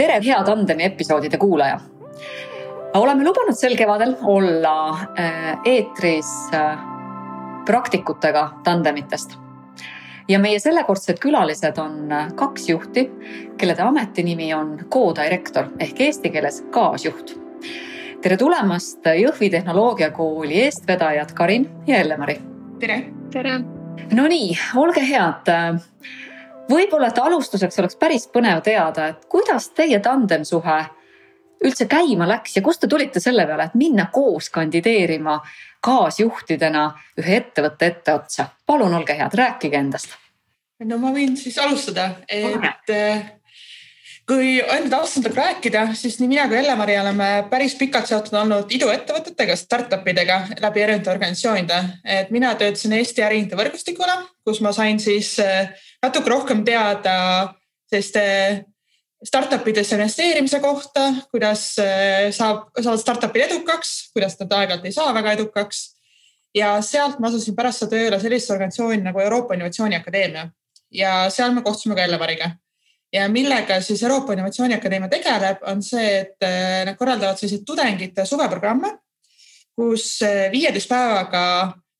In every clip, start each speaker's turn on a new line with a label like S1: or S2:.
S1: tere, hea Tandemi episoodide kuulaja. oleme lubanud sel kevadel olla äh, eetris äh, praktikutega tandemitest. ja meie sellekordsed külalised on äh, kaks juhti, kellede ametinimi on co-direktor ehk eesti keeles kaasjuht. tere tulemast Jõhvi Tehnoloogiakooli eestvedajad Karin ja Elle-Mari.
S2: tere.
S3: tere.
S1: Nonii, olge head võib-olla, et alustuseks oleks päris põnev teada, et kuidas teie tandemsuhe üldse käima läks ja kust te tulite selle peale, et minna koos kandideerima kaasjuhtidena ühe ettevõtte etteotsa. palun olge head, rääkige endast.
S2: no ma võin siis alustada, et kui ainult austamisega rääkida, siis nii mina kui Elle-Mari oleme päris pikalt seotud olnud iduettevõtetega, startup idega läbi erinevate organisatsioonide. et mina töötasin Eesti äriühingute võrgustikule, kus ma sain siis äh, natuke rohkem teada selliste startup idesse investeerimise kohta, kuidas äh, saab, saavad startup'id edukaks, kuidas nad aeg-ajalt ei saa väga edukaks. ja sealt ma asusin pärast seda tööle sellisesse organisatsiooni nagu Euroopa Innovatsiooni Akadeemia ja seal me kohtusime ka Elle-Mariga. Ja millega siis Euroopa Innovatsiooni Akadeemia tegeleb, on see, et äh, nad korraldavad selliseid tudengite suveprogramme, kus äh, viieteist päevaga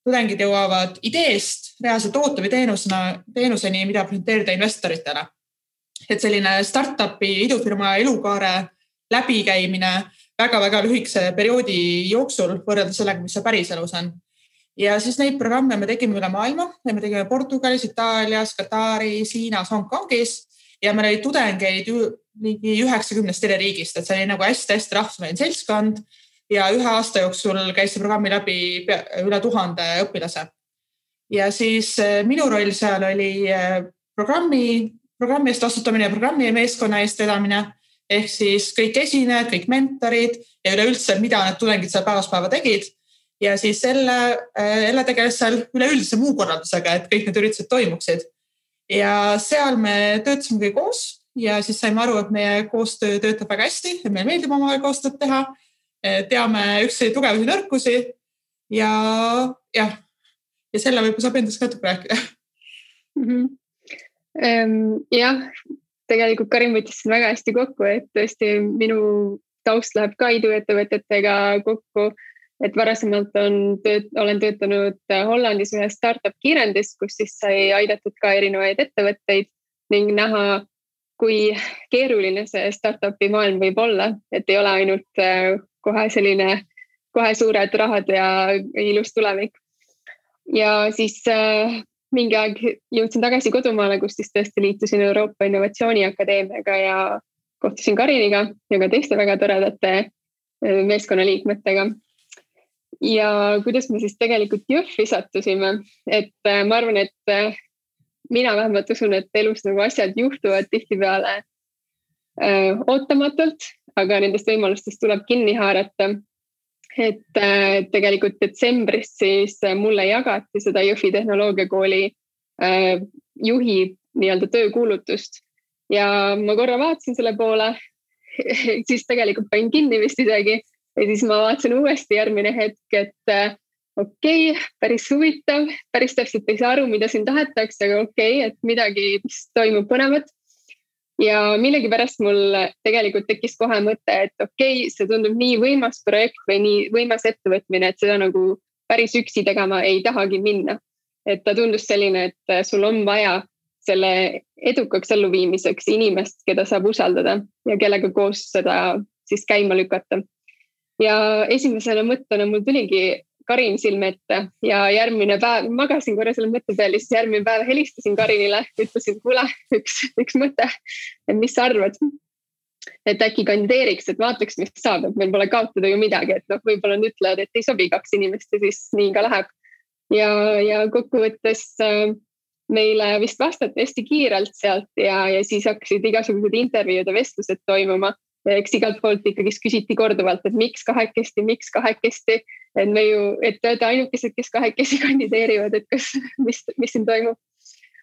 S2: tudengid jõuavad ideest reaalse toote või teenusena, teenuseni, mida presenteerida investoritele. et selline startup'i idufirma elukaare läbikäimine väga-väga lühikese perioodi jooksul võrreldes sellega, mis see päriselus on. ja siis neid programme me tegime üle maailma, me tegime Portugalis, Itaalias, Kataris, Hiinas, Hongkongis ja meil oli tudengeid ligi üheksakümnest eri riigist, et see oli nagu hästi-hästi rahvusvaheline seltskond ja ühe aasta jooksul käis see programmi läbi üle tuhande õpilase. ja siis äh, minu roll seal oli äh, programmi, programmi eest vastutamine ja programmi meeskonna eest vedamine ehk siis kõik esinejad, kõik mentorid ja üleüldse, mida need tudengid seal päevast päeva tegid. ja siis selle, jälle äh, tegeles seal üleüldise muu korraldusega, et kõik need üritused toimuksid. Ja seal me töötasime kõik koos ja siis saime aru, et meie koostöö töötab väga hästi, et meile meeldib omavahel koostööd teha Eh, teame üksteise tugevusi, nõrkusi ja jah, ja selle võib-olla saab endast ka natuke rääkida
S3: mm. -hmm. jah, tegelikult Karin võttis siin väga hästi kokku, et tõesti minu taust läheb ka iduettevõtetega kokku, et varasemalt on olen töötanud Hollandis ühes startup kiirendis, kus siis sai aidatud ka erinevaid ettevõtteid ning näha, kui keeruline see startup'i maailm võib olla, et ei ole ainult kohe selline, kohe suured rahad ja ilus tulevik. ja siis äh, mingi aeg jõudsin tagasi kodumaale, kus siis tõesti liitusin Euroopa Innovatsiooni Akadeemiaga ja kohtusin Kariniga ja ka teiste väga toredate äh, meeskonnaliikmetega. Ja kuidas me siis tegelikult Jõhvi sattusime, et äh, ma arvan, et äh, mina vähemalt usun, et elus nagu asjad juhtuvad tihtipeale äh, ootamatult aga nendest võimalustest tuleb kinni haarata. et äh, tegelikult detsembris siis mulle jagati seda Jõhvi Tehnoloogiakooli äh, juhi nii-öelda töökuulutust. Ja ma korra vaatasin selle poole siis tegelikult panin kinni vist isegi ja siis ma vaatasin uuesti järgmine hetk, et äh, okei okay,, päris huvitav, päris täpselt ei saa aru, mida siin tahetakse, aga okei okay,, et midagi, mis toimub põnevat ja millegipärast mul tegelikult tekkis kohe mõte, et okei okay,, see tundub nii võimas projekt või nii võimas ettevõtmine, et seda nagu päris üksi tegema ei tahagi minna. et ta tundus selline, et sul on vaja selle edukaks elluviimiseks inimest, keda saab usaldada ja kellega koos seda siis käima lükata. Ja esimesena mõttena mul tuligi Karin silme ette ja järgmine päev, magasin korra selle mõtte peal ja siis järgmine päev helistasin Karinile, ütlesin, kuule, üks, üks mõte, et mis sa arvad? et äkki kandideeriks, et vaataks, mis saab, et meil pole kaotada ju midagi, et noh, võib-olla nad ütlevad, et ei sobi kaks inimest ja siis nii ka läheb. ja, ja kokkuvõttes äh, meile vist vastati hästi kiirelt sealt ja, ja siis hakkasid igasugused intervjuud ja vestlused toimuma eks igalt poolt ikkagist küsiti korduvalt, et miks kahekesti, miks kahekesti. et me ju, et te olete ainukesed, kes kahekesi kandideerivad, et kas, mis, mis siin toimub.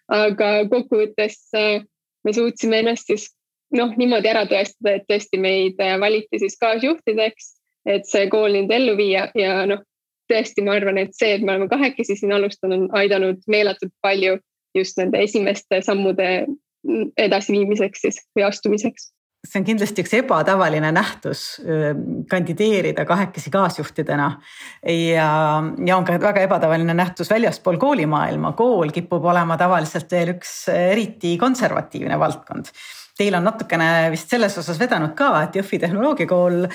S3: aga kokkuvõttes äh, me suutsime ennast siis noh, niimoodi ära tõestada, et tõesti meid äh, valiti siis kaasjuhtideks, et see kool nüüd ellu viia ja noh, tõesti, ma arvan, et see, et me oleme kahekesi siin alustanud, on aidanud meeletult palju just nende esimeste sammude edasiviimiseks siis või astumiseks
S4: see on kindlasti üks ebatavaline nähtus kandideerida kahekesi kaasjuhtidena. ja, ja on ka väga ebatavaline nähtus väljaspool koolimaailma, kool kipub olema tavaliselt veel üks eriti konservatiivne valdkond Teil on natukene vist selles osas vedanud ka, et Jõhvi tehnoloogiakool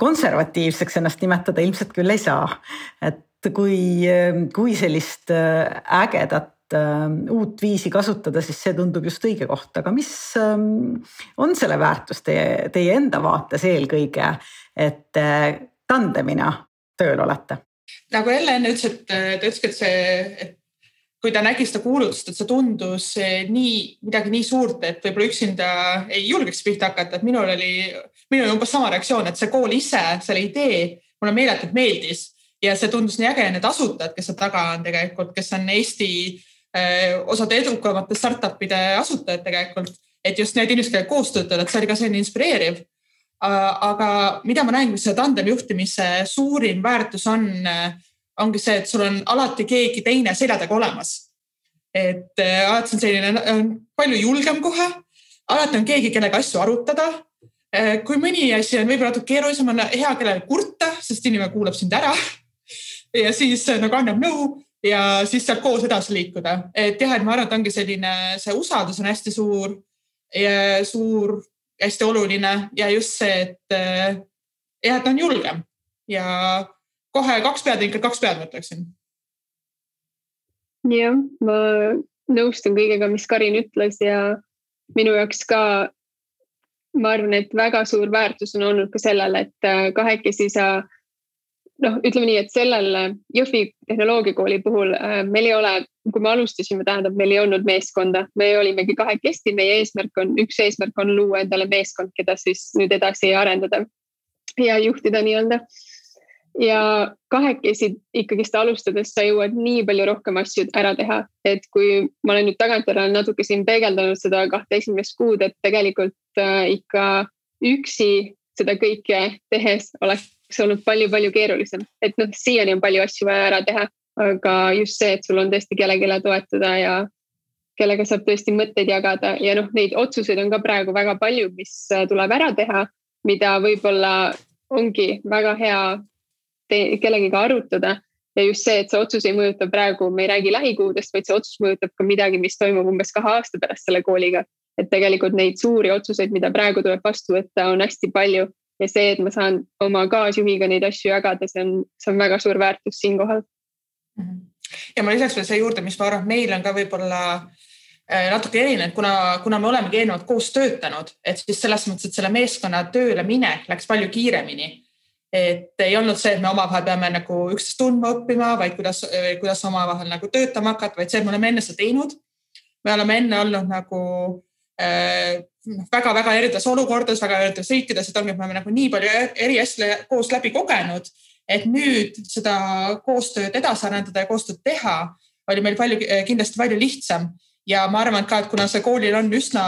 S4: konservatiivseks ennast nimetada ilmselt küll ei saa. et kui, kui sellist ägedat uut viisi kasutada, siis see tundub just õige koht, aga mis ähm, on selle väärtus teie, teie enda vaates eelkõige, et äh, tandemina tööl olete?
S2: nagu Elle enne ütles, et ta ütleski, et see, et kui ta nägi seda kuulutust, et see tundus nii midagi nii suurt, et võib-olla üksinda ei julgeks pihta hakata, et minul oli, minul oli umbes sama reaktsioon, et see kool ise, selle idee mulle meeletult meeldis ja see tundus nii äge, need asutajad, kes seal taga on tegelikult, kes on Eesti Äh, osade edukamate startup'ide asutajad tegelikult, et just need inimesed, kellega koos töötada, et see oli ka selline inspireeriv. aga mida ma näen, mis see tandemi juhtimise suurim väärtus on, äh, ongi see, et sul on alati keegi teine selja taga olemas. et äh, alati on selline palju julgem kohe, alati on keegi, kellega asju arutada kui mõni asi on võib-olla natuke keerulisem, on hea kellelegi kurta, sest inimene kuulab sind ära. ja siis nagu annab nõu ja siis sealt koos edasi liikuda. et jah, et ma arvan, et ongi selline, see usaldus on hästi suur suur, hästi oluline ja just see, et eh, jah, et on julgem ja kohe kaks pead, ikka kaks pead, ma ütleksin.
S3: jah, ma nõustun kõigega, mis Karin ütles ja minu jaoks ka ma arvan, et väga suur väärtus on olnud ka sellel, et eh, kahekesi sa noh, ütleme nii, et sellel äh, Jõhvi tehnoloogiakooli puhul äh, meil ei ole, kui me alustasime, tähendab, meil ei olnud meeskonda, me olimegi kahekesti, meie eesmärk on, üks eesmärk on luua endale meeskond, keda siis nüüd edasi arendada ja juhtida nii-öelda. ja kahekesi ikkagist alustades sa jõuad nii palju rohkem asju ära teha, et kui ma olen nüüd tagantjärele natuke siin peegeldanud seda kahte esimest kuud, et tegelikult äh, ikka üksi seda kõike tehes oleks oleks olnud palju-palju keerulisem, et noh, siiani on palju asju vaja ära teha, aga just see, et sul on tõesti kellelegi toetuda ja kellega saab tõesti mõtteid jagada. Ja noh, neid otsuseid on ka praegu väga palju, mis äh, tuleb ära teha, mida võib-olla ongi väga hea kellegiga arutada. Ja just see, et see otsus ei mõjuta praegu, me ei räägi lähikuudest, vaid see otsus mõjutab ka midagi, mis toimub umbes kahe aasta pärast selle kooliga. et tegelikult neid suuri otsuseid, mida praegu tuleb vastu võtta, on hästi palju ja see, et ma saan oma kaasjuhiga neid asju jagada, see on, see on väga suur väärtus siinkohal.
S2: Mhm. ja ma lisaks veel siia juurde, mis ma arvan, et meil on ka võib-olla äh, natuke erinev, kuna, kuna me olemegi eelnevalt koos töötanud, et siis selles mõttes, et selle meeskonna tööle minek läks palju kiiremini. et ei olnud see, et me omavahel peame nagu üksteist tundma õppima, vaid kuidas, kuidas omavahel nagu töötama hakata, vaid see, et me oleme enne seda teinud. me oleme enne olnud nagu väga-väga äh, erinevates olukordades, väga erinevates riikides, et ongi, et me oleme nagu nii palju eri asju koos läbi kogenud, et nüüd seda koostööd edasi arendada ja koostööd teha oli meil palju, kindlasti palju lihtsam. Ja ma arvan ka, et kuna see koolil on üsna,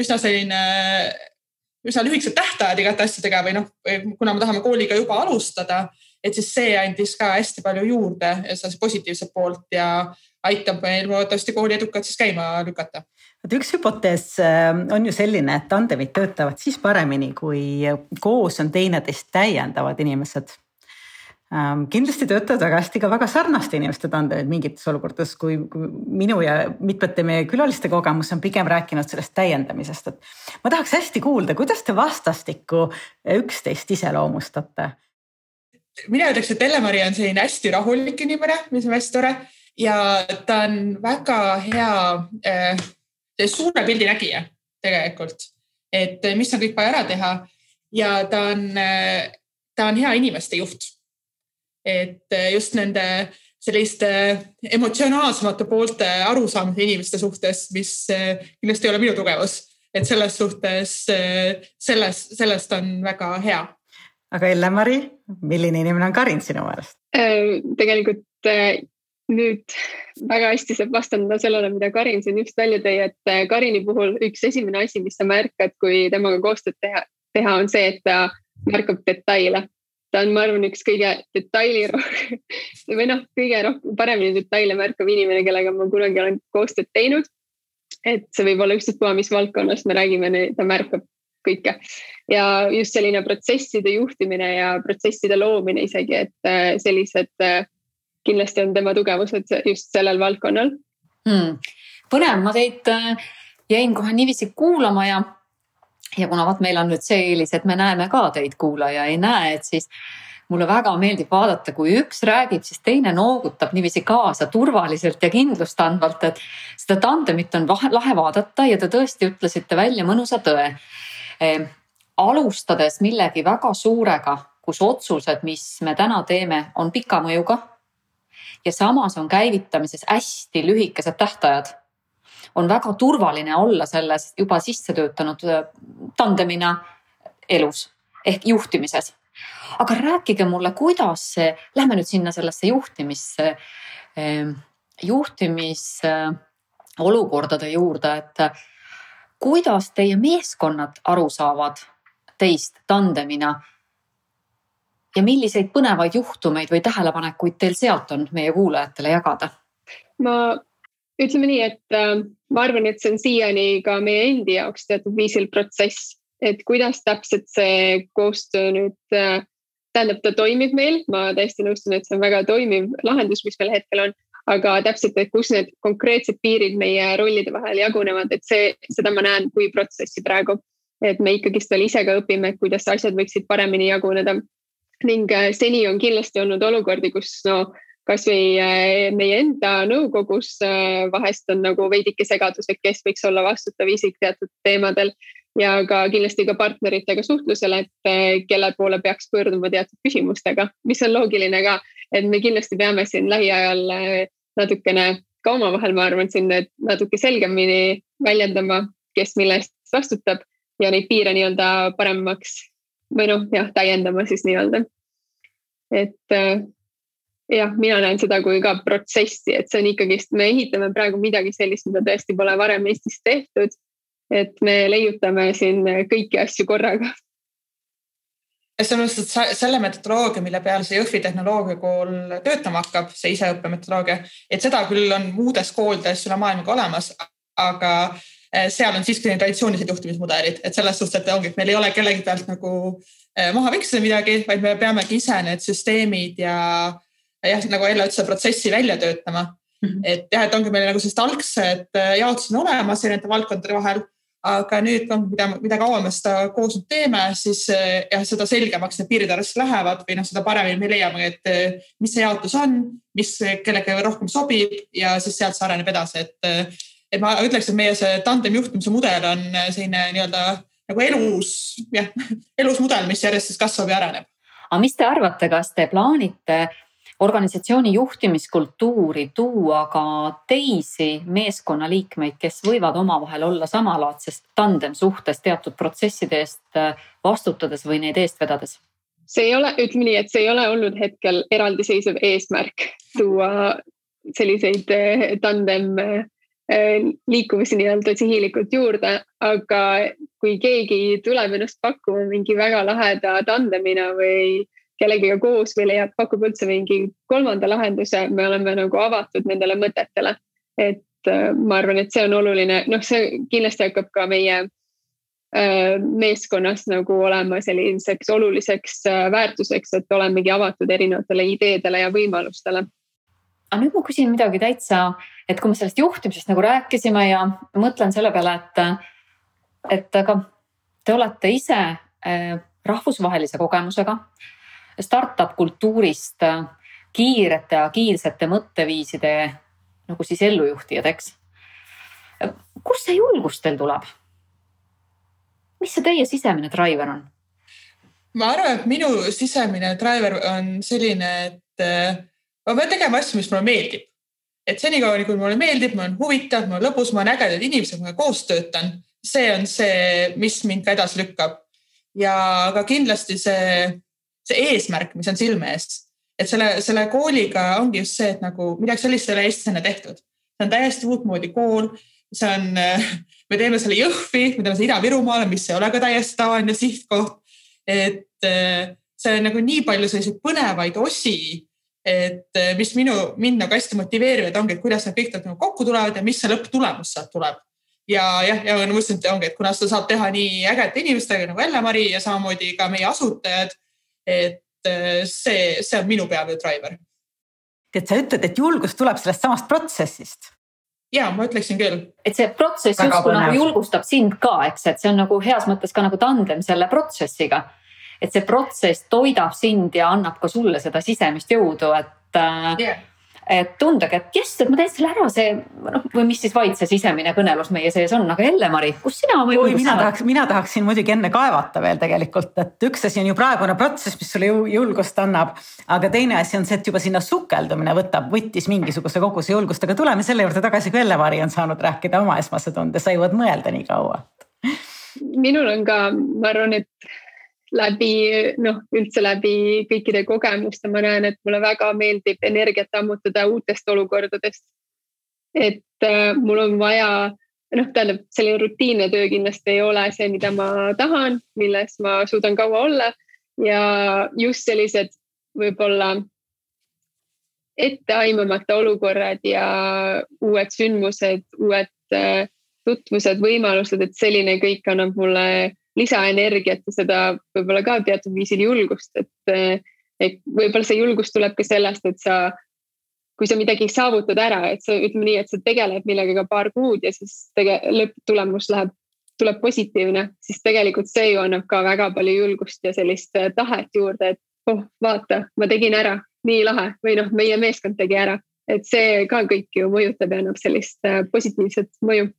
S2: üsna selline, üsna lühikesed tähtajad igate asjadega või noh, kuna me tahame kooliga juba alustada, et siis see andis ka hästi palju juurde seda positiivset poolt ja aitab meil loodetavasti kooli edukalt siis käima lükata
S4: vot üks hüpotees äh, on ju selline, et tandemid töötavad siis paremini, kui koos on teineteist täiendavad inimesed. Ähm, kindlasti töötavad väga hästi ka väga sarnaste inimeste tandemid mingites olukordades, kui minu ja mitmete meie külaliste kogemus on pigem rääkinud sellest täiendamisest, et ma tahaks hästi kuulda, kuidas te vastastikku üksteist iseloomustate?
S2: mina ütleks, et Elle-Mari on selline hästi rahulik inimene, mis on hästi tore ja ta on väga hea äh, suure pildi nägija tegelikult, et eh, mis on kõik vaja ära teha ja ta on, eh, ta on hea inimeste juht. et eh, just nende selliste emotsionaalsemate poolte arusaamise inimeste suhtes, mis kindlasti ei ole minu tugevus, et selles suhtes, selles, sellest on väga hea.
S4: aga Elle-Mari, milline inimene on Karin sinu meelest?
S3: tegelikult nüüd väga hästi saab vastandada sellele, mida Karin siin just välja tõi, et äh, Karini puhul üks esimene asi, mis sa märkad, kui temaga koostööd teha, teha, on see, et ta märkab detaile. ta on, ma arvan, üks kõige detaili või noh, kõige rohkem, paremini detaile märkav inimene, kellega ma kunagi olen koostööd teinud. et see võib olla ükstaspuha, mis valdkonnas me räägime, ta märkab kõike. ja just selline protsesside juhtimine ja protsesside loomine isegi, et sellised kindlasti on tema tugevused just sellel valdkonnal
S1: hmm.. põnev, ma teid jäin kohe niiviisi kuulama ja, ja kuna vot meil on nüüd see eelis, et me näeme ka teid, kuulaja ei näe, et siis mulle väga meeldib vaadata, kui üks räägib, siis teine noogutab niiviisi kaasa turvaliselt ja kindlustandvalt, et seda tandemit on lahe vaadata ja te tõesti ütlesite välja mõnusa tõe eh,. alustades millegi väga suurega, kus otsused, mis me täna teeme, on pika mõjuga. Ja samas on käivitamises hästi lühikesed tähtajad on väga turvaline olla selles juba sisse töötanud äh, tandemina elus ehk juhtimises aga rääkige mulle, kuidas see, lähme nüüd sinna sellesse juhtimisse, ehm, juhtimisolukordade juurde, et kuidas teie meeskonnad aru saavad teist tandemina? Ja milliseid põnevaid juhtumeid või tähelepanekuid teil sealt on meie kuulajatele jagada?
S3: ma ütleme nii, et äh, ma arvan, et see on siiani ka meie endi jaoks teatud viisil protsess, et kuidas täpselt see koostöö nüüd äh, tähendab, ta toimib meil, ma täiesti nõustun, et see on väga toimiv lahendus, mis meil hetkel on, aga täpselt, et kus need konkreetsed piirid meie rollide vahel jagunevad, et see, seda ma näen kui protsessi praegu. et me ikkagist veel ise ka õpime, kuidas asjad võiksid paremini jaguneda. Ning äh, seni on kindlasti olnud olukordi, kus no kasvõi äh, meie enda nõukogus äh, vahest on nagu veidike segadus, et kes võiks olla vastutav isik teatud teemadel ja ka kindlasti ka partneritega suhtlusel, et kelle poole peaks pöörduma teatud küsimustega, mis on loogiline ka, et me kindlasti peame siin lähiajal natukene ka omavahel, ma arvan, siin natuke selgemini väljendama, kes mille eest vastutab ja neid piire nii-öelda paremaks või noh, jah, täiendama siis nii-öelda. et eh, jah, mina näen seda kui ka protsessi, et see on ikkagist, me ehitame praegu midagi sellist, mida tõesti pole varem Eestis tehtud et me leiutame siin kõiki asju korraga.
S2: selles mõttes, et selle metodoloogia, mille peal see Jõhvi tehnoloogiakool töötama hakkab, see iseõppe metodoloogia, et seda küll on muudes koolides üle maailma ka olemas, aga seal on siiski traditsioonilised juhtimismudelid, et selles suhtes, et ongi, et meil ei ole kellegi pealt nagu eh, maha viksida midagi, vaid me peamegi ise need süsteemid ja jah, nagu Ella ütles, protsessi välja töötama mm. -hmm. et jah, et ongi meil nagu sellised algsed eh, jaotused on olemas erinevate valdkondade vahel aga nüüd mida, mida kauem me seda koos nüüd teeme, siis jah, seda selgemaks need piirid arvesse lähevad või noh, seda paremini me leiame, et mis see jaotus on, mis kellelegi rohkem sobib ja siis sealt see areneb edasi, et. Et ma ütleks, et meie see tandem juhtimise mudel on selline nii-öelda nagu elus, jah, elus mudel, mis järjest siis kasvab ja areneb.
S1: aga mis te arvate, kas te plaanite organisatsiooni juhtimiskultuuri tuua ka teisi meeskonnaliikmeid, kes võivad omavahel olla samalaadses tandemsuhtes teatud protsesside eest äh, vastutades või neid eest vedades?
S3: see ei ole, ütleme nii, et see ei ole olnud hetkel eraldiseisev eesmärk tuua selliseid äh, tandem äh, liikumisi nii-öelda sihilikult juurde, aga kui keegi tuleb ennast pakkuma mingi väga laheda tandemina või kellegiga koos või leiab, pakub üldse mingi kolmanda lahenduse, me oleme nagu avatud nendele mõtetele. et äh, ma arvan, et see on oluline, noh, see kindlasti hakkab ka meie äh, meeskonnas nagu olema selliseks oluliseks äh, väärtuseks, et olemegi avatud erinevatele ideedele ja võimalustele.
S1: Aga nüüd ma küsin midagi täitsa, et kui me sellest juhtimisest nagu rääkisime ja mõtlen selle peale, et, et aga te olete ise rahvusvahelise kogemusega startup kultuurist äh, kiirete agiilsete mõtteviiside nagu siis ellujuhtijad, eks. kust see julgus teil tuleb? mis see teie sisemine driver on?
S2: ma arvan, et minu sisemine driver on selline, et äh, ma pean tegema asju, mis mulle meeldib. et senikaua, kui mulle meeldib, mul on huvitav, mul on lõbus, ma olen ägedad inimesed, kellega koos töötan, see on see, mis mind ka edasi lükkab. ja ka kindlasti see see eesmärk, mis on silme ees. et selle, selle kooliga ongi just see, et nagu midagi sellist ei ole Eestis enne tehtud. see on täiesti uutmoodi kool, see on, me teeme selle Jõhvi, me teeme selle Ida-Virumaale, mis ei ole ka täiesti tavaline sihtkoht. et see on nagu nii palju selliseid põnevaid osi, et mis minu, mind nagu hästi motiveerivad, ongi, et kuidas need kõik nagu kokku tulevad ja mis see lõpptulemus sealt tuleb ja jah, ja ma mõtlesin, et ongi, et kuna seda saab teha nii ägedate inimestega nagu Elle-Mari ja samamoodi ka meie asutajad, et äh, see, see on minu peamine driver.
S4: et sa ütled, et julgus tuleb sellest samast protsessist
S2: ja ma ütleksin küll.
S1: et see protsess justkui nagu julgustab sind ka, eks, et see on nagu heas mõttes ka nagu tandem selle protsessiga. Et see protsess toidab sind ja annab ka sulle seda sisemist jõudu, et yeah et tundagi, et jess, et ma teen selle ära, see noh, või mis siis vaid see sisemine kõnelus meie sees on, aga Elle-Mari, kus sina oma
S4: julgust saad? tahaks, mina tahaksin muidugi enne kaevata veel tegelikult, et üks asi on ju praegune protsess, mis sulle julgust annab. aga teine asi on see, et juba sinna sukeldumine võtab, võttis mingisuguse koguse julgust, aga tuleme selle juurde tagasi, kui Elle-Mari on saanud rääkida oma esmase tunde, sa jõuad mõelda nii kaua.
S3: minul on ka, ma arvan, et läbi noh, üldse läbi kõikide kogemuste ma näen, et mulle väga meeldib energiat ammutada uutest olukordadest. et äh, mul on vaja, noh, tähendab selline rutiinne töö kindlasti ei ole see, mida ma tahan, milles ma suudan kaua olla ja just sellised võib-olla etteaimamata olukorrad ja uued sündmused, uued äh, tutvused, võimalused, et selline kõik annab mulle lisaenergiat ja seda võib-olla ka teatud viisil julgust, et, et võib-olla see julgus tuleb ka sellest, et sa, kui sa midagi saavutad ära, et sa ütleme nii, et sa tegeled millegagi paar kuud ja siis tege-, lõpptulemus läheb, tuleb positiivne, siis tegelikult see ju annab ka väga palju julgust ja sellist tahet juurde, et oh, vaata, ma tegin ära, nii lahe või noh, meie meeskond tegi ära, et see ka kõik ju mõjutab ja annab sellist positiivset mõju.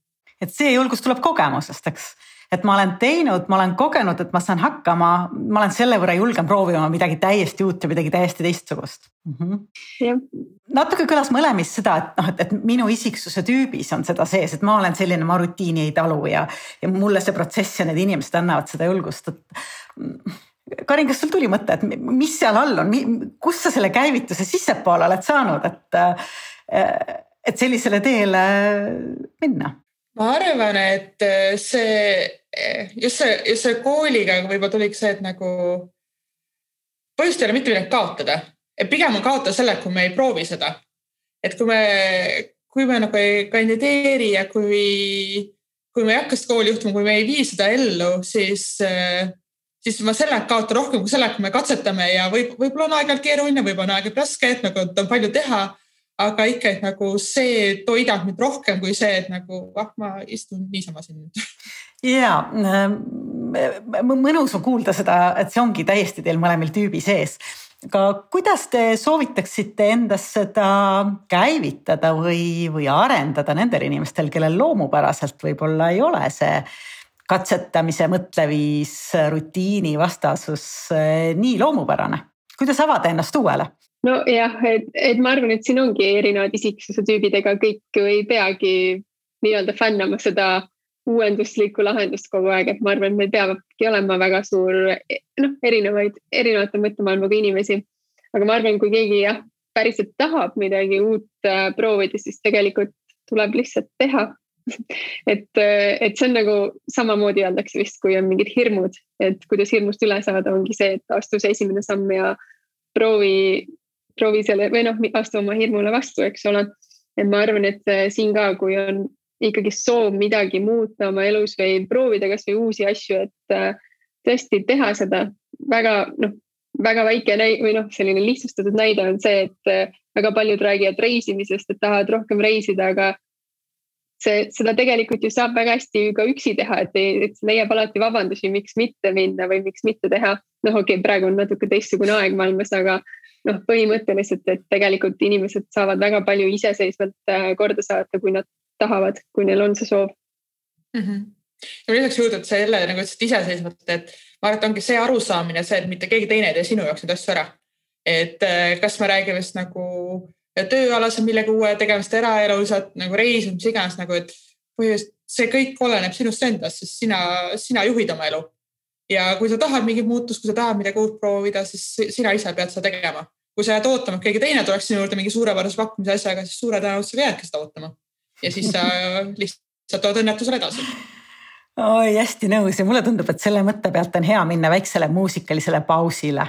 S4: et see julgus tuleb kogemusest, eks et ma olen teinud, ma olen kogenud, et ma saan hakkama, ma olen selle võrra julgem proovima midagi täiesti uut ja midagi täiesti teistsugust mm. -hmm. natuke kõlas mõlemist seda, et noh, et, et minu isiksuse tüübis on seda sees, et ma olen selline, ma rutiini ei talu ja, ja mulle see protsess ja need inimesed annavad seda julgust, et Karin, kas sul tuli mõte, et mis seal all on, kust sa selle käivituse sissepoole oled saanud, et, et sellisele teele minna?
S2: ma arvan, et see just see, just see kooliga võib-olla tuligi see, et nagu põhjust ei ole mitte midagi kaotada, et pigem on kaotada selle, kui me ei proovi seda. et kui me, kui me nagu ei kandideeri ja kui, kui me ei hakka seda kooli juhtuma, kui me ei vii seda ellu, siis, siis ma selle kaotan rohkem kui selle, kui me katsetame ja võib, võib-olla on aeg-ajalt keeruline, võib-olla on aeg-ajalt raske, et nagu on palju teha. Aga ikka, et nagu see toidab mind rohkem kui see, et nagu ah, ma istun niisama siin nüüd
S4: ja ähm, mõnus on kuulda seda, et see ongi täiesti teil mõlemal tüübi sees. aga kuidas te soovitaksite endas seda käivitada või, või arendada nendel inimestel, kellel loomupäraselt võib-olla ei ole see katsetamise mõtleviis, rutiini vastasus äh, nii loomupärane? kuidas avada ennast uuele?
S3: nojah, et, et ma arvan, et siin ongi erinevad isiksuse tüübid, ega kõik ju ei peagi nii-öelda fännama seda uuenduslikku lahendust kogu aeg, et ma arvan, et meil peabki olema väga suur noh, erinevaid, erinevate mõttemaailmaga inimesi. aga ma arvan, kui keegi jah, päriselt tahab midagi uut äh, proovida, siis tegelikult tuleb lihtsalt teha et, äh, et see on nagu samamoodi öeldakse vist, kui on mingid hirmud, et kuidas hirmust üle saada, ongi see, et astu see esimene samm ja proovi proovi selle või noh, astu oma hirmule vastu, eks ole. et ma arvan, et äh, siin ka, kui on ikkagi soov midagi muuta oma elus või proovida kasvõi uusi asju, et äh, tõesti teha seda väga noh, väga väike näide või noh, selline lihtsustatud näide on see, et äh, väga paljud räägivad reisimisest, et tahavad rohkem reisida, aga see, seda tegelikult ju saab väga hästi ka üksi teha, et, et leiab alati vabandusi, miks mitte minna või miks mitte teha. noh, okei okay,, praegu on natuke teistsugune aeg maailmas, aga noh, põhimõtteliselt, et tegelikult inimesed saavad väga palju iseseisvalt äh, korda saata, kui nad tahavad, kui neil on see soov
S2: mm. -hmm. ja lisaks sa jälle nagu ütlesid iseseisvalt, et ma arvan, et ongi see arusaamine, see, et mitte keegi teine ei tee sinu jaoks neid asju ära. et äh, kas me räägime siis nagu tööalase millegi uue tegemist, eraelus, nagu reisimine, mis iganes nagu, et põhimõtteliselt see kõik oleneb sinust endast, sest sina, sina juhid oma elu ja kui sa tahad mingit muutust, kui sa tahad midagi uut proovida, siis sina ise pead seda tegema. kui sa jääd ootama, et keegi teine tuleks sinu juurde mingi suurepärase pakkumise asjaga, siis suure tõenäosusega jäädki seda ootama. Ja siis sa lihtsalt tood õnnetusele edasi.
S4: oi, hästi nõus ja mulle tundub, et selle mõtte pealt on hea minna väiksele muusikalisele pausile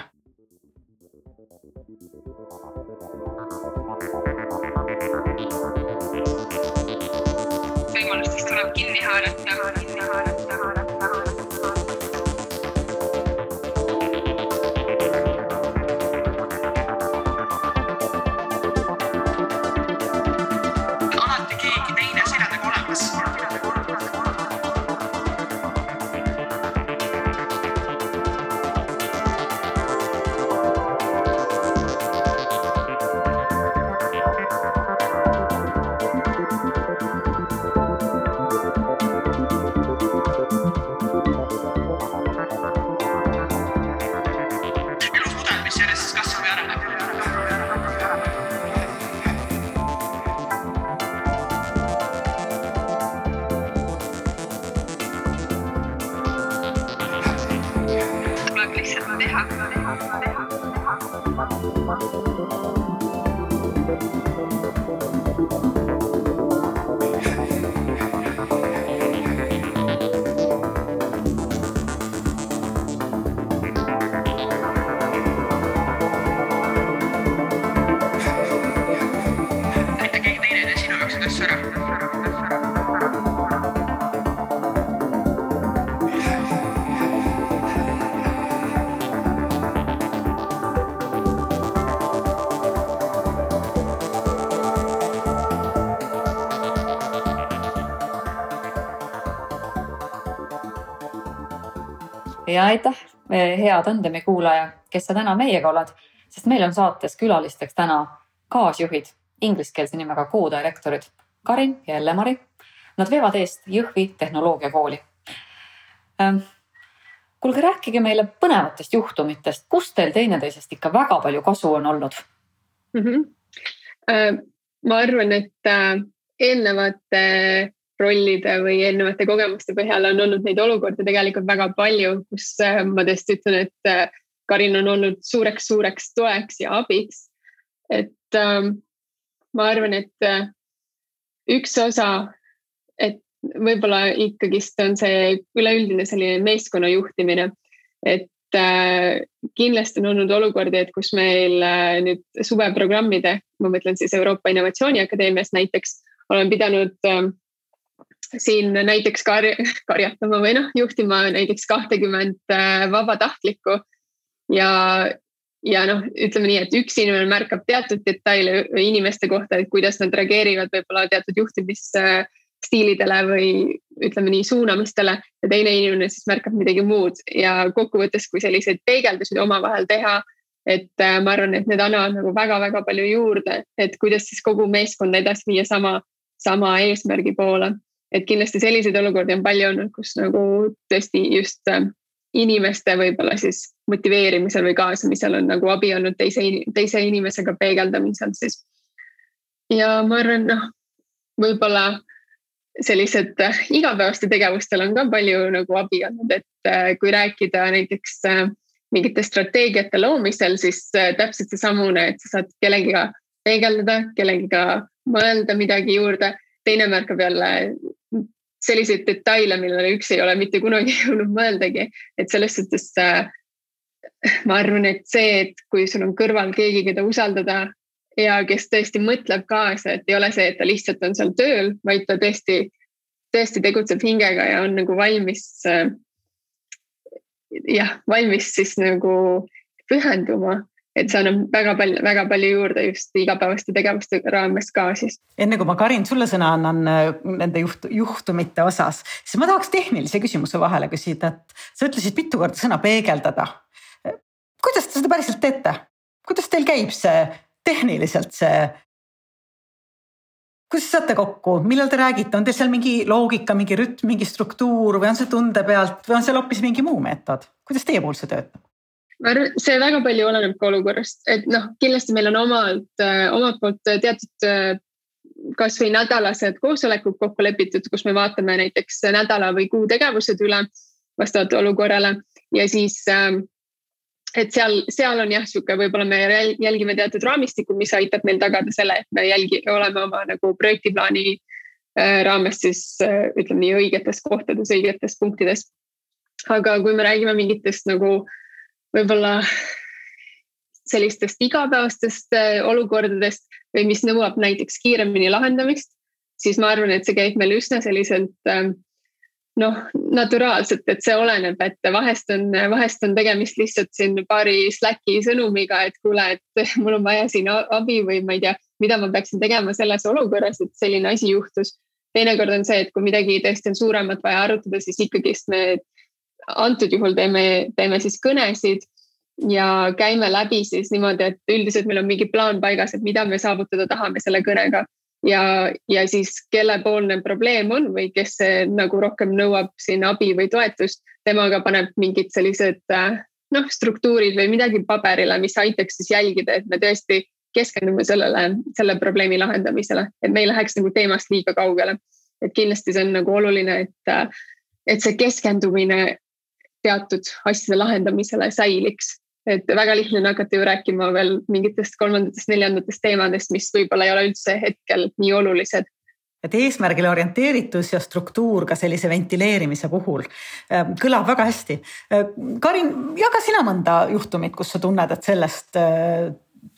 S1: ja aitäh, hea tandemi kuulaja, kes sa täna meiega oled, sest meil on saates külalisteks täna kaasjuhid, ingliskeelse nimega co-direktorid Karin ja Elle-Mari. Nad veevad eest Jõhvi tehnoloogiakooli. Ähm, kuulge, rääkige meile põnevatest juhtumitest, kus teil teineteisest ikka väga palju kasu on olnud
S3: mm? -hmm. ma arvan, et äh, eelnevate rollide või eelnevate kogemuste põhjal on olnud neid olukordi tegelikult väga palju, kus äh, ma tõesti ütlen, et äh, Karin on olnud suureks-suureks toeks ja abiks. et ähm, ma arvan, et äh, üks osa, et võib-olla ikkagist on see üleüldine selline meeskonna juhtimine, et äh, kindlasti on olnud olukordi, et kus meil äh, nüüd suveprogrammide, ma mõtlen siis Euroopa Innovatsiooniakadeemias näiteks, olen pidanud äh, siin näiteks kar karjatama või noh, juhtima näiteks kahtekümmet äh, vabatahtlikku. Ja, ja noh, ütleme nii, et üks inimene märkab teatud detaile inimeste kohta, et kuidas nad reageerivad võib-olla teatud juhtimisstiilidele või ütleme nii suunamistele. Ja teine inimene siis märkab midagi muud. Ja kokkuvõttes, kui selliseid peegeldusi omavahel teha, et äh, ma arvan, et need annavad nagu väga-väga palju juurde, et kuidas siis kogu meeskonda edasi viia sama, sama eesmärgi poole et kindlasti selliseid olukordi on palju olnud, kus nagu tõesti just äh, inimeste võib-olla siis motiveerimisel või kaasamisel on nagu abi olnud teise, teise inimesega peegeldamisel siis. ja ma arvan, noh, võib-olla sellised äh, igapäevaste tegevustel on ka palju nagu abi olnud, et äh, kui rääkida näiteks mingite strateegiate loomisel, siis täpselt seesamune, et sa saad kellegiga peegeldada, kellegiga mõelda midagi juurde teine märkab jälle selliseid detaile, millele üks ei ole mitte kunagi jõudnud mõeldagi, et selles suhtes äh, ma arvan, et see, et kui sul on kõrval keegi, keda usaldada ja kes tõesti mõtleb kaasa, et ei ole see, et ta lihtsalt on seal tööl, vaid ta tõesti, tõesti tegutseb hingega ja on nagu valmis äh,. jah, valmis siis nagu pühenduma et see annab väga palju, väga palju juurde just igapäevaste tegevuste raames ka siis.
S4: enne kui ma Karin sulle sõna annan äh, nende juht, juhtumite osas, siis ma tahaks tehnilise küsimuse vahele küsida, et sa ütlesid mitu korda sõna peegeldada. kuidas te seda päriselt teete? kuidas teil käib see tehniliselt see? kuidas saate kokku, millal te räägite, on teil seal mingi loogika, mingi rütm, mingi struktuur või on see tunde pealt või on seal hoopis mingi muu meetod, kuidas teie puhul see töötab?
S3: Ma arvan, see väga palju oleneb ka olukorrast, et noh, kindlasti meil on omalt, äh, omalt poolt teatud äh, kasvõi nädalased koosolekud kokku lepitud, kus me vaatame näiteks nädala või kuu tegevused üle vastavalt olukorrale ja siis ähm, et seal, seal on jah, sihuke, võib-olla me jälgime teatud raamistikku, mis aitab meil tagada selle, et me jälgi, oleme oma nagu projektiplaani äh, raames siis ütleme nii õigetes kohtades, õigetes punktides. aga kui me räägime mingitest nagu äh, võib-olla sellistest igapäevastest äh, olukordadest või mis nõuab näiteks kiiremini lahendamist, siis ma arvan, et see käib meil üsna selliselt äh, noh, naturaalselt, et see oleneb, et vahest on, vahest on tegemist lihtsalt siin paari Slacki sõnumiga, et kuule, et mul on vaja siin abi või ma ei tea, mida ma peaksin tegema selles olukorras, et selline asi juhtus. teinekord on see, et kui midagi tõesti on suuremat vaja arutada, siis ikkagist me antud juhul teeme, teeme siis kõnesid ja käime läbi siis niimoodi, et üldiselt meil on mingi plaan paigas, et mida me saavutada tahame selle kõnega ja, ja siis kellepoolne probleem on või kes nagu rohkem nõuab siin abi või toetust, temaga paneb mingid sellised äh, noh, struktuurid või midagi paberile, mis aitaks siis jälgida, et me tõesti keskendume sellele, selle probleemi lahendamisele, et me ei läheks nagu teemast liiga kaugele. et kindlasti see on nagu oluline, et, äh, et see keskendumine teatud asjade lahendamisele säiliks et väga lihtne on hakata ju rääkima veel mingitest kolmandatest, neljandatest teemadest, mis võib-olla ei ole üldse hetkel nii olulised
S4: et eesmärgile orienteeritus ja struktuur ka sellise ventileerimise puhul äh, kõlab väga hästi. Äh, Karin, jaga sina mõnda juhtumit, kus sa tunned, et sellest äh,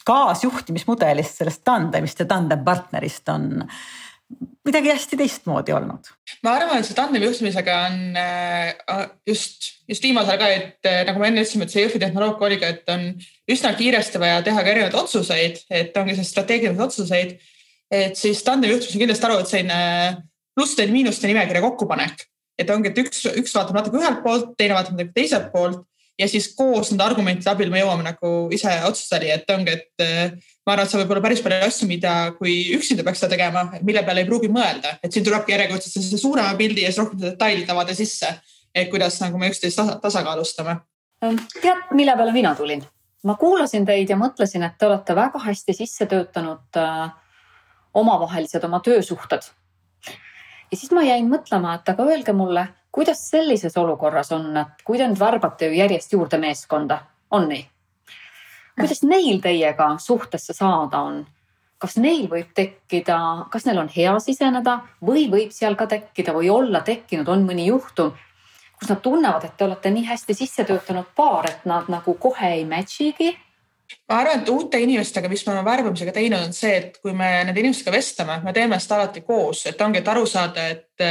S4: kaasjuhtimismudelist, sellest tandemist ja tandempartnerist on midagi hästi teistmoodi olnud?
S2: ma arvan, et see tandemi juhtimisega on äh, just, just viimasel ka, et äh, nagu me enne ütlesime, et see Jõhvi tehnoloogia oligi, et on üsna kiiresti vaja teha ka erinevaid otsuseid, et ongi see strateegilised otsuseid. et siis tandemi juhtimis on kindlasti et selline plusside ja miinuste nimekirja kokkupanek, et ongi, et üks, üks vaatab natuke ühelt poolt, teine vaatab natuke teiselt poolt ja siis koos nende argumentide abil me jõuame nagu ise otsuseni, et ongi, et äh, ma arvan, et seal võib olla päris palju asju, mida, kui üksinda peaks seda tegema, mille peale ei pruugi mõelda, et siin tulebki järjekordselt sellise suurema pildi ja siis rohkem detailid avada sisse, et kuidas nagu me üksteist tasa, tasakaalustame.
S1: Ähm, tead, mille peale mina tulin? ma kuulasin teid ja mõtlesin, et te olete väga hästi sisse töötanud äh, omavahelised oma töösuhted. ja siis ma jäin mõtlema, et aga öelge mulle, kuidas sellises olukorras on, et kui te nüüd värbate ju järjest juurde meeskonda, on nii? kuidas neil teiega suhtesse saada on? kas neil võib tekkida, kas neil on hea siseneda või võib seal ka tekkida või olla tekkinud, on mõni juhtum, kus nad tunnevad, et te olete nii hästi sisse töötanud paar, et nad nagu kohe ei match'igi
S2: ma arvan, et uute inimestega, mis me oleme värbamisega teinud, on see, et kui me nende inimestega vestleme, me teeme seda alati koos, et ongi, et aru saada, et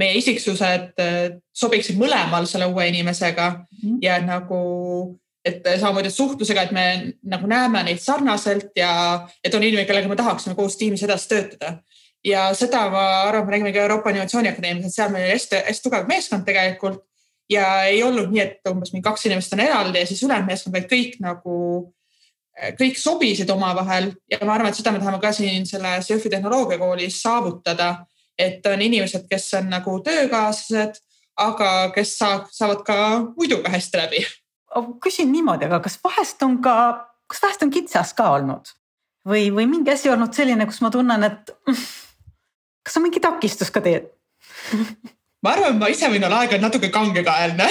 S2: meie isiksused äh, sobiksid mõlemal selle uue inimesega mm -hmm. ja nagu et samamoodi suhtlusega, et me nagu näeme neid sarnaselt ja et on inimene, kellega me tahaksime koos tiimis edasi töötada. ja seda ma arvan, me räägime ka Euroopa Innovatsiooni Akadeemias, et seal meil oli hästi, hästi tugev meeskond tegelikult ja ei olnud nii, et umbes mingi kaks inimest on eraldi ja siis ülejäänud meeskond, vaid kõik nagu, kõik sobisid omavahel ja ma arvan, et seda me tahame ka siin selles Jõhvi tehnoloogiakoolis saavutada, et on inimesed, kes on nagu töökaaslased, aga kes saab, saavad ka muidu ka hästi läbi
S4: küsin niimoodi, aga kas vahest on ka, kas vahest on kitsas ka olnud? Või, või mingi asi olnud selline, kus ma tunnen, et mm, kas on mingi takistus ka teed
S2: ma arvan, ma ise võin olla aeg-ajalt natuke kangekaelne.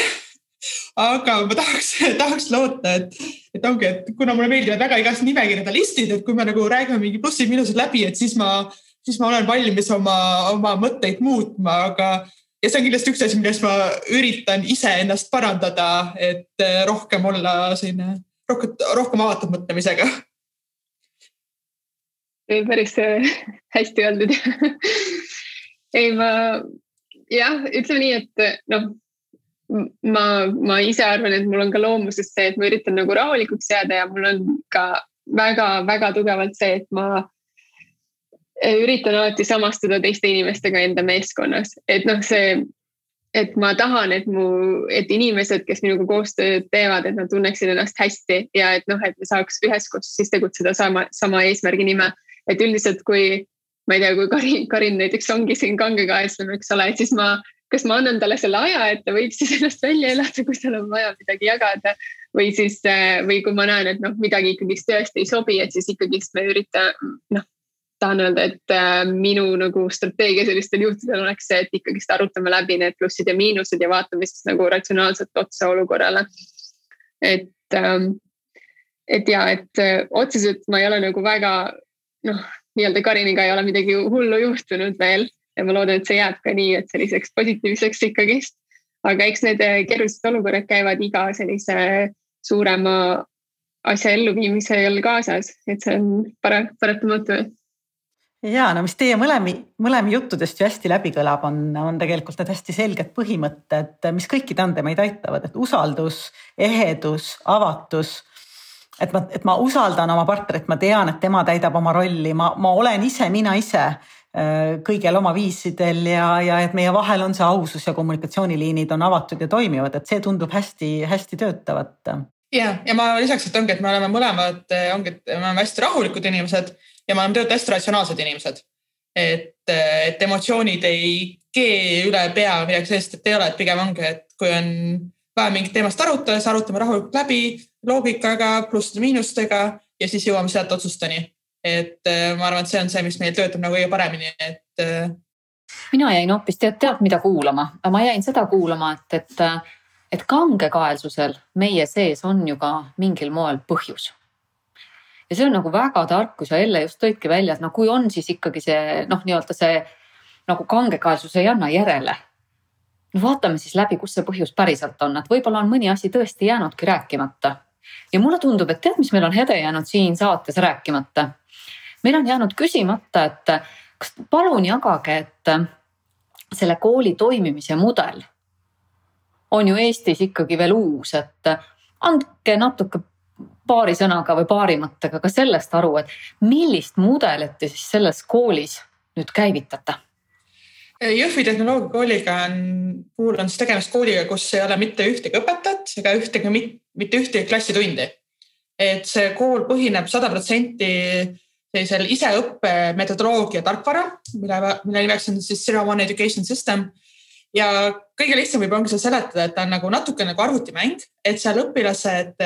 S2: Aga ma tahaks, tahaks loota, et, et ongi, et kuna mulle meeldivad väga igast nimekirjade listid, et kui me nagu räägime mingi plussid-miinused läbi, et siis ma, siis ma olen valmis oma, oma mõtteid muutma, aga ja see on kindlasti üks asi, milles ma üritan iseennast parandada, et eh, rohkem olla selline, rohkem, rohkem avatud mõtlemisega.
S3: päris eh, hästi öeldud ei, ma jah, ütleme nii, et noh, ma, ma ise arvan, et mul on ka loomusest see, et ma üritan nagu rahulikuks jääda ja mul on ka väga-väga tugevalt see, et ma üritan alati samastuda teiste inimestega enda meeskonnas, et noh, see, et ma tahan, et mu, et inimesed, kes minuga koostööd teevad, et nad tunneksid ennast hästi ja et noh, et me saaks üheskoos siis tegutseda sama, sama eesmärgi nimel. et üldiselt, kui ma ei tea, kui Karin, Karin näiteks ongi siin kangekaeslane, eks ole, et siis ma, kas ma annan talle selle aja, et ta võib siis ennast välja elada, kui tal on vaja midagi jagada või siis, või kui ma näen, et noh, midagi ikkagist tõesti ei sobi, et siis ikkagist me üritame, noh, tahan öelda, et äh, minu nagu strateegia sellistel juhtudel oleks see, et ikkagist arutame läbi need plussid ja miinused ja vaatame siis nagu ratsionaalselt otsa olukorrale. et, ähm, et ja, et äh, otseselt ma ei ole nagu väga noh, nii-öelda Kariniga ei ole midagi hullu juhtunud veel ja ma loodan, et see jääb ka nii, et selliseks positiivseks ikkagist. aga eks need äh, keerulised olukorrad käivad iga sellise suurema asja elluviimisel kaasas, et see on para-, paratamatu
S4: ja no mis teie mõlemi, mõlemi juttudest ju hästi läbi kõlab, on, on tegelikult need hästi selged põhimõtted, mis kõiki tandemeid aitavad, et usaldus, ehedus, avatus. et ma, et ma usaldan oma partnerit, ma tean, et tema täidab oma rolli, ma, ma olen ise mina ise äh, kõigil oma viisidel ja, ja et meie vahel on see ausus ja kommunikatsiooniliinid on avatud ja toimivad, et see tundub hästi-hästi töötavat.
S2: ja, ja ma lisaks, et ongi, et me oleme mõlemad, ongi, et me oleme hästi rahulikud inimesed ja me oleme tegelikult hästi ratsionaalsed inimesed. et, et emotsioonid ei kee üle pea midagi sellist, et ei ole, et pigem ongi, et kui on vaja mingit teemast arutada, siis arutame rahulikult läbi loogikaga, plusside-miinustega ja siis jõuame sealt otsusteni. et äh, ma arvan, et see on see, mis meil töötab nagu kõige paremini, et. Äh,
S1: mina jäin hoopis tead, tead mida kuulama, ma jäin seda kuulama, et, et, et kangekaelsusel meie sees on ju ka mingil moel põhjus ja see on nagu väga tark, kui sa Elle just tõidki välja, et no kui on siis ikkagi see noh, nii-öelda see nagu kangekaelsus ei anna järele. no vaatame siis läbi, kus see põhjus päriselt on, et võib-olla on mõni asi tõesti jäänudki rääkimata. ja mulle tundub, et tead, mis meil on Hede jäänud siin saates rääkimata? meil on jäänud küsimata, et kas palun jagage, et selle kooli toimimise mudel on ju Eestis ikkagi veel uus, et andke natuke paari sõnaga või paari mõttega ka sellest aru, et millist mudelit te siis selles koolis nüüd käivitate?
S2: Jõhvi tehnoloogiakooliga on, puhul on siis tegemist kooliga, kus ei ole mitte ühtegi õpetajat ega ühtegi, mitte ühtegi klassitundi. et see kool põhineb sada protsenti sellisel iseõppe metodoloogia tarkvara, mille, mille nimeks on siis Zero One Education System. ja kõige lihtsam võib ongi seda seletada, et ta on nagu natuke nagu arvutimäng, et seal õpilased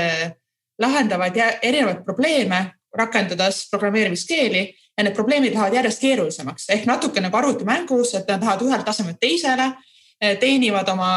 S2: lahendavad erinevaid probleeme, rakendades programmeerimiskeeli ja need probleemid lähevad järjest keerulisemaks. Ehk natuke nagu arvutimängus, et nad lähevad ühelt tasemelt teisele, eh, teenivad oma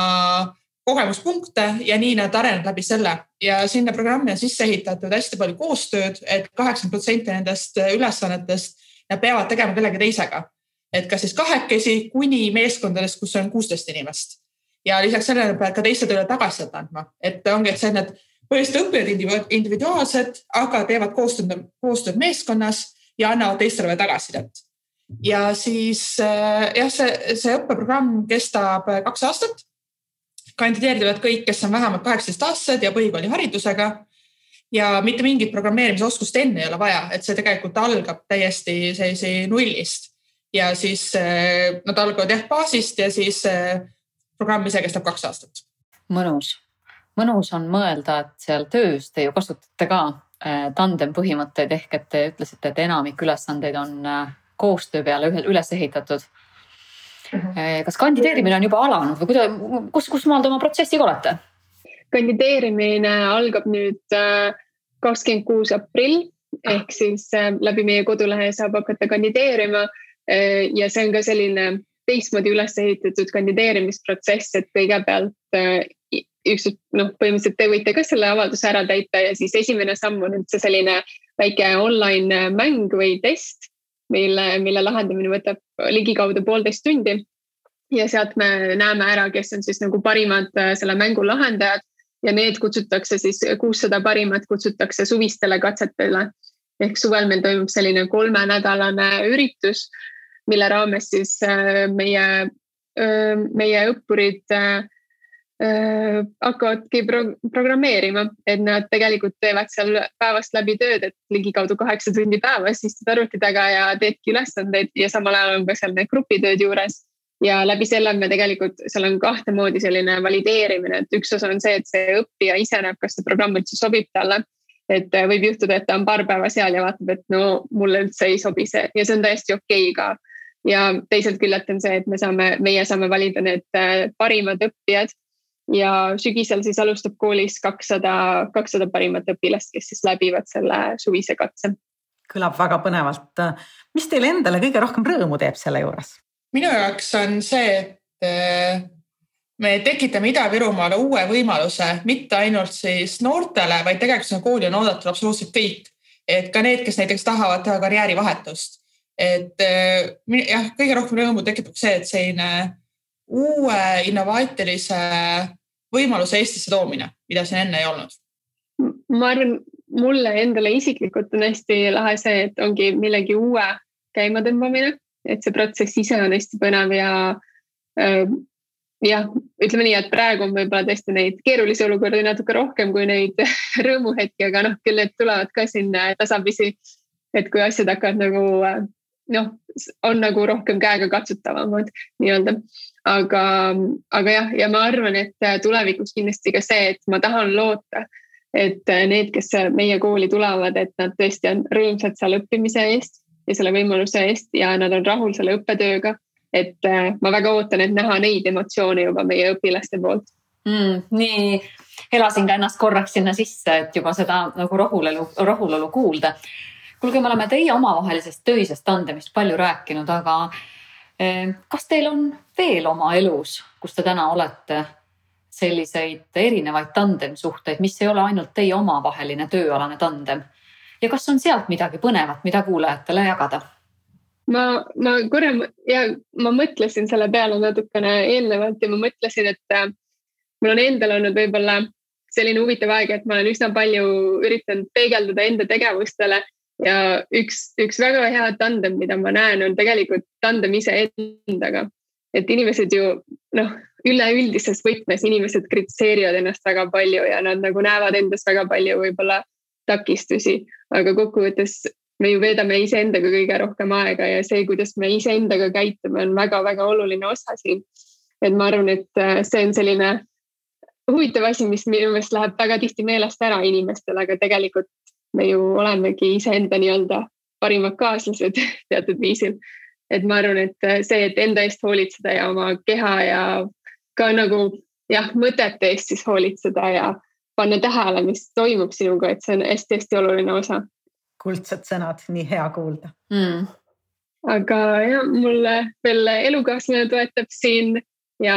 S2: kogemuspunkte ja nii nad arenevad läbi selle. Ja sinna programmi on sisse ehitatud hästi palju koostööd et, et kaheksakümmend protsenti nendest ülesannetest nad peavad tegema kellegi teisega. et kas siis kahekesi kuni meeskondadest, kus on kuusteist inimest. Ja lisaks sellele peavad ka teiste tööle tagasisidet andma, et ongi, et see, need põhiliselt õppijad individuaalsed, aga teevad koostööd, koostööd meeskonnas ja annavad teistele tagasisidet. ja siis äh, jah, see, see õppeprogramm kestab äh, kaks aastat. kandideerivad kõik, kes on vähemalt kaheksateist aastased ja põhikooliharidusega. ja mitte mingit programmeerimisoskust enne ei ole vaja, et see tegelikult algab täiesti sellise nullist ja siis äh, nad algavad jah baasist ja siis programm ise kestab kaks aastat.
S1: mõnus mõnus on mõelda, et seal töös te ju kasutate ka äh, tandem põhimõtteid ehk et te ütlesite, et enamik ülesandeid on äh, koostöö peale üles ehitatud. Mhm. Äh, kas kandideerimine on juba alanud või kuida-, kus, kus maal te oma protsessiga olete?
S3: kandideerimine algab nüüd kakskümmend kuus aprill ehk siis läbi meie kodulehe saab hakata kandideerima. ja see on ka selline teistmoodi üles ehitatud kandideerimisprotsess, et kõigepealt üks, noh, põhimõtteliselt te võite ka selle avalduse ära täita ja siis esimene samm on üldse selline väike online mäng või test, mille, mille lahendamine võtab ligikaudu poolteist tundi. ja sealt me näeme ära, kes on siis nagu parimad äh, selle mängu lahendajad ja need kutsutakse siis, kuussada parimat kutsutakse suvistele katsetele. ehk suvel meil toimub selline kolmenädalane üritus, mille raames siis äh, meie, äh, meie õppurid äh, hakkavadki pro programmeerima, et nad tegelikult teevad seal päevast läbi tööd, et ligikaudu kaheksa tundi päevas istud arvuti taga ja teedki ülesandeid ja samal ajal on ka seal need grupitööd juures. ja läbi selle me tegelikult, seal on kahte moodi selline valideerimine, et üks osa on see, et see õppija ise näeb, kas see programm üldse sobib talle. et äh, võib juhtuda, et ta on paar päeva seal ja vaatab, et no mulle üldse ei sobi see ja see on täiesti okei okay ka ja teiselt küljelt on see, et me saame, meie saame valida need äh, parimad õppijad ja sügisel siis alustab koolis kakssada, kakssada parimat õpilast, kes siis läbivad selle suvise katse.
S4: kõlab väga põnevalt. mis teile endale kõige rohkem rõõmu teeb selle juures?
S2: minu jaoks on see, et eh, me tekitame Ida-Virumaale uue võimaluse, mitte ainult siis noortele, vaid tegelikult sinna kooli on oodatud absoluutselt kõik. et ka need, kes näiteks tahavad teha karjäärivahetust. et eh, jah, kõige rohkem rõõmu tekitab see, et selline uue innovaatilise võimaluse Eestisse toomine, mida siin enne ei olnud?
S3: ma arvan, mulle endale isiklikult on hästi lahe see, et ongi millegi uue käimatõmbamine, et see protsess ise on hästi põnev ja äh, jah, ütleme nii, et praegu on võib-olla tõesti neid keerulisi olukordi natuke rohkem kui neid rõõmuhetki, aga noh, küll need tulevad ka siin tasapisi. et kui asjad hakkavad nagu noh, on nagu rohkem käega katsutavamad nii-öelda. Aga, aga jah, ja ma arvan, et tulevikus kindlasti ka see, et ma tahan loota, et need, kes meie kooli tulevad, et nad tõesti on rõõmsad seal õppimise eest ja selle võimaluse eest ja nad on rahul selle õppetööga et äh, ma väga ootan, et näha neid emotsioone juba meie õpilaste poolt
S1: mm,. nii elasin ka ennast korraks sinna sisse, et juba seda nagu rahulolu, rahulolu kuulda. kuulge, me oleme teie omavahelisest töisest tandemist palju rääkinud, aga kas teil on veel oma elus, kus te täna olete, selliseid erinevaid tandemsuhteid, mis ei ole ainult teie omavaheline tööalane tandem? ja kas on sealt midagi põnevat, mida kuulajatele jagada?
S3: ma, ma korra ja ma mõtlesin selle peale natukene eelnevalt ja ma mõtlesin, et äh, mul on endal olnud võib-olla selline huvitav aeg, et ma olen üsna palju üritanud peegeldada enda tegevustele ja üks, üks väga hea tandem, mida ma näen, on tegelikult tandem iseendaga. et inimesed ju noh, üleüldises võtmes inimesed kritiseerivad ennast väga palju ja nad nagu näevad endas väga palju võib-olla takistusi, aga kokkuvõttes me ju veedame iseendaga kõige rohkem aega ja see, kuidas me iseendaga käitume, on väga-väga oluline osa siin. et ma arvan, et äh, see on selline huvitav asi, mis minu meelest läheb väga tihti meelest ära inimestel, aga tegelikult me ju olemegi iseenda nii-öelda parimad kaaslased teatud viisil. et ma arvan, et äh, see, et enda eest hoolitseda ja oma keha ja ka nagu jah, mõtete eest siis hoolitseda ja panna tähele, mis toimub sinuga, et see on hästi-hästi oluline osa.
S4: Kuldsed sõnad, nii hea kuulda. Mm..
S3: aga ja mulle veel elukaaslane toetab siin ja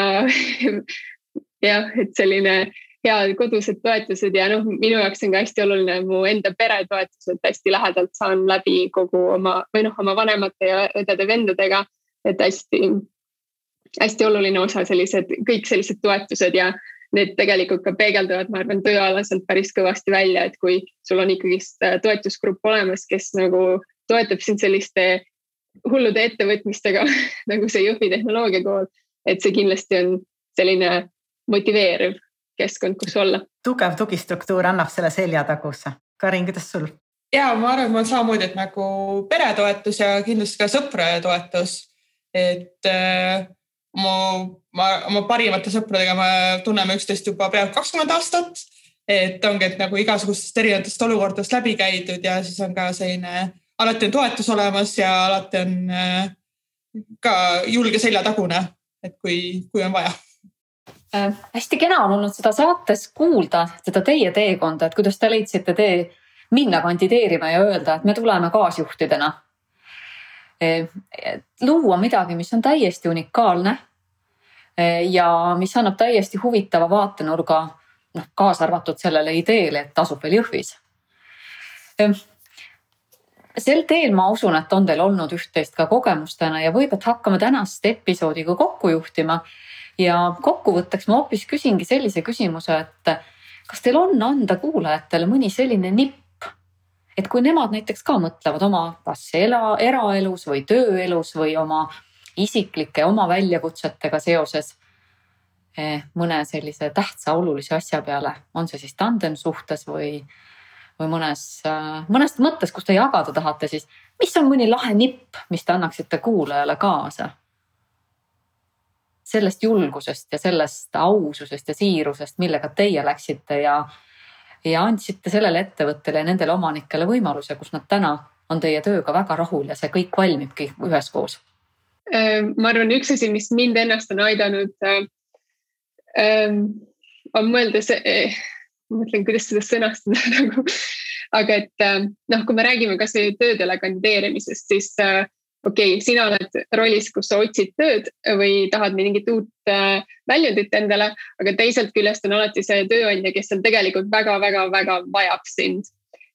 S3: jah, et selline head kodused toetused ja noh, minu jaoks on ka hästi oluline mu enda pere toetused, hästi lähedalt saan läbi kogu oma või noh, oma vanemate ja õdede-vendadega, et hästi, hästi oluline osa sellised, kõik sellised toetused ja need tegelikult ka peegelduvad, ma arvan, tööalaselt päris kõvasti välja, et kui sul on ikkagist äh, toetusgrupp olemas, kes nagu toetab sind selliste hullude ettevõtmistega nagu see Jõhvi tehnoloogiakool, et see kindlasti on selline motiveeriv keskkond, kus olla.
S4: tugev tugistruktuur annab selle seljatagusse. Karin, kuidas sul?
S2: ja ma arvan, et mul samamoodi, et nagu peretoetus ja kindlasti ka sõprade toetus. et äh, mu, ma oma parimate sõpradega me tunneme üksteist juba peaaegu kakskümmend aastat. et ongi, et nagu igasugustest erinevatest olukordadest läbi käidud ja siis on ka selline, alati on toetus olemas ja alati on äh, ka julge seljatagune, et kui, kui on vaja.
S1: Hästi kena on olnud seda saates kuulda, seda teie teekonda, et kuidas te leidsite tee minna kandideerima ja öelda, et me tuleme kaasjuhtidena luua midagi, mis on täiesti unikaalne ja mis annab täiesti huvitava vaatenurga, noh kaasa arvatud sellele ideele, et tasub veel Jõhvis. sel teel ma usun, et on teil olnud üht-teist ka kogemustena ja võib, et hakkame tänast episoodi ka kokku juhtima. Ja kokkuvõtteks ma hoopis küsingi sellise küsimuse, et kas teil on anda kuulajatele mõni selline nipp, et kui nemad näiteks ka mõtlevad oma kas ela, eraelus või tööelus või oma isiklike oma väljakutsetega seoses eh, mõne sellise tähtsa olulise asja peale, on see siis tandem suhtes või, või mõnes, äh, mõnes mõttes, kus te jagada tahate, siis mis on mõni lahe nipp, mis te annaksite kuulajale kaasa? Sellest julgusest ja sellest aususest ja siirusest, millega teie läksite ja ja andsite sellele ettevõttele ja nendele omanikele võimaluse, kus nad täna on teie tööga väga rahul ja see kõik valmibki üheskoos?
S3: Äh, ma arvan, üks asi, mis mind ennast on aidanud, äh, ähm, on mõelda see, äh, ma mõtlen, kuidas seda sõnastada nagu, aga et noh, kui me räägime kasvõi töödele kandideerimisest, siis okei okay,, sina oled rollis, kus sa otsid tööd või tahad mingit uut äh, väljundit endale, aga teiselt küljest on alati see tööandja, kes seal tegelikult väga-väga-väga vajab sind.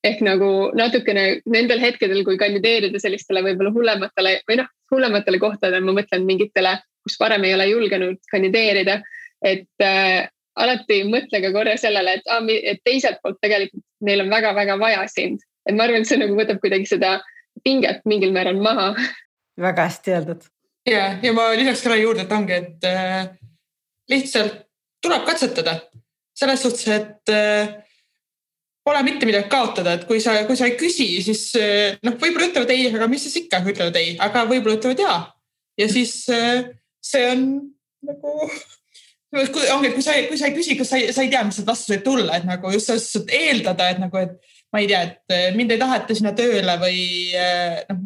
S3: ehk nagu natukene nendel hetkedel, kui kandideerida sellistele võib-olla hullematele või noh, hullematele kohtadele, ma mõtlen mingitele, kus varem ei ole julgenud kandideerida, et äh, alati mõtle ka korra sellele, et, et teiselt poolt tegelikult neil on väga-väga vaja sind, et ma arvan, et see nagu võtab kuidagi seda pinget mingil määral maha.
S4: väga hästi öeldud.
S2: ja, ja ma lisaks selle juurde, et ongi, et äh, lihtsalt tuleb katsetada selles suhtes, et äh, pole mitte midagi kaotada, et kui sa, kui sa ei küsi, siis äh, noh, võib-olla ütlevad ei, aga mis siis ikka ütlevad ei, aga võib-olla ütlevad ja. ja siis äh, see on nagu ongi, et kui sa, kui sa ei küsi, kas sa ei, sa ei tea, mis need vastused tulla, et nagu just selles suhtes, et eeldada, et nagu, et ma ei tea, et äh, mind ei taheta sinna tööle või äh, noh,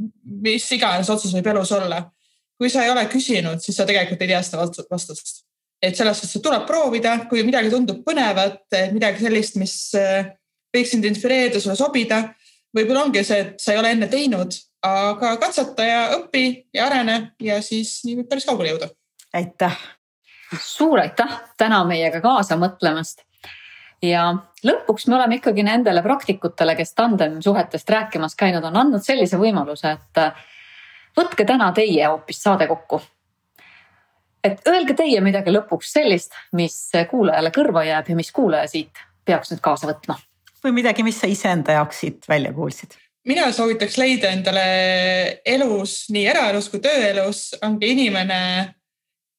S2: mis iganes otsus võib elus olla. kui sa ei ole küsinud, siis sa tegelikult ei tea seda vastust. et selles suhtes tuleb proovida, kui midagi tundub põnevat, midagi sellist, mis võiks sind inspireerida, sulle sobida. võib-olla ongi see, et sa ei ole enne teinud, aga katseta ja õpi ja arene ja siis nii võib päris kaugele jõuda.
S4: aitäh
S1: suur aitäh täna meiega kaasa mõtlemast. ja lõpuks me oleme ikkagi nendele praktikutele, kes tandemsuhetest rääkimas käinud on, andnud sellise võimaluse, et äh, võtke täna teie hoopis saade kokku. et öelge teie midagi lõpuks sellist, mis kuulajale kõrva jääb ja mis kuulaja siit peaks nüüd kaasa võtma.
S4: või midagi, mis sa iseenda jaoks siit välja kuulsid
S2: mina soovitaks leida endale elus, nii eraelus kui tööelus ongi inimene,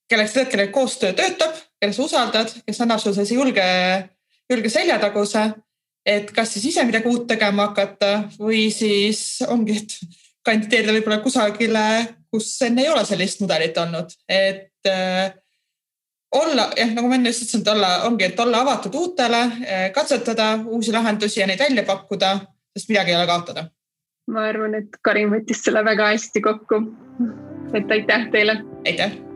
S2: kelleks sa tead, kellega koostöö töötab, sa usaldad, kes annab sulle sellise julge, julge seljataguse, et kas siis ise midagi uut tegema hakata või siis ongi, et kandideerida võib-olla kusagile, kus enne ei ole sellist mudelit olnud, et äh, olla jah, nagu ma enne just ütlesin, et olla, ongi, et olla avatud uutele, äh, katsetada uusi lahendusi ja neid välja pakkuda, sest midagi ei ole kaotada.
S3: ma arvan, et Karin võttis selle väga hästi kokku. et aitäh teile.
S2: aitäh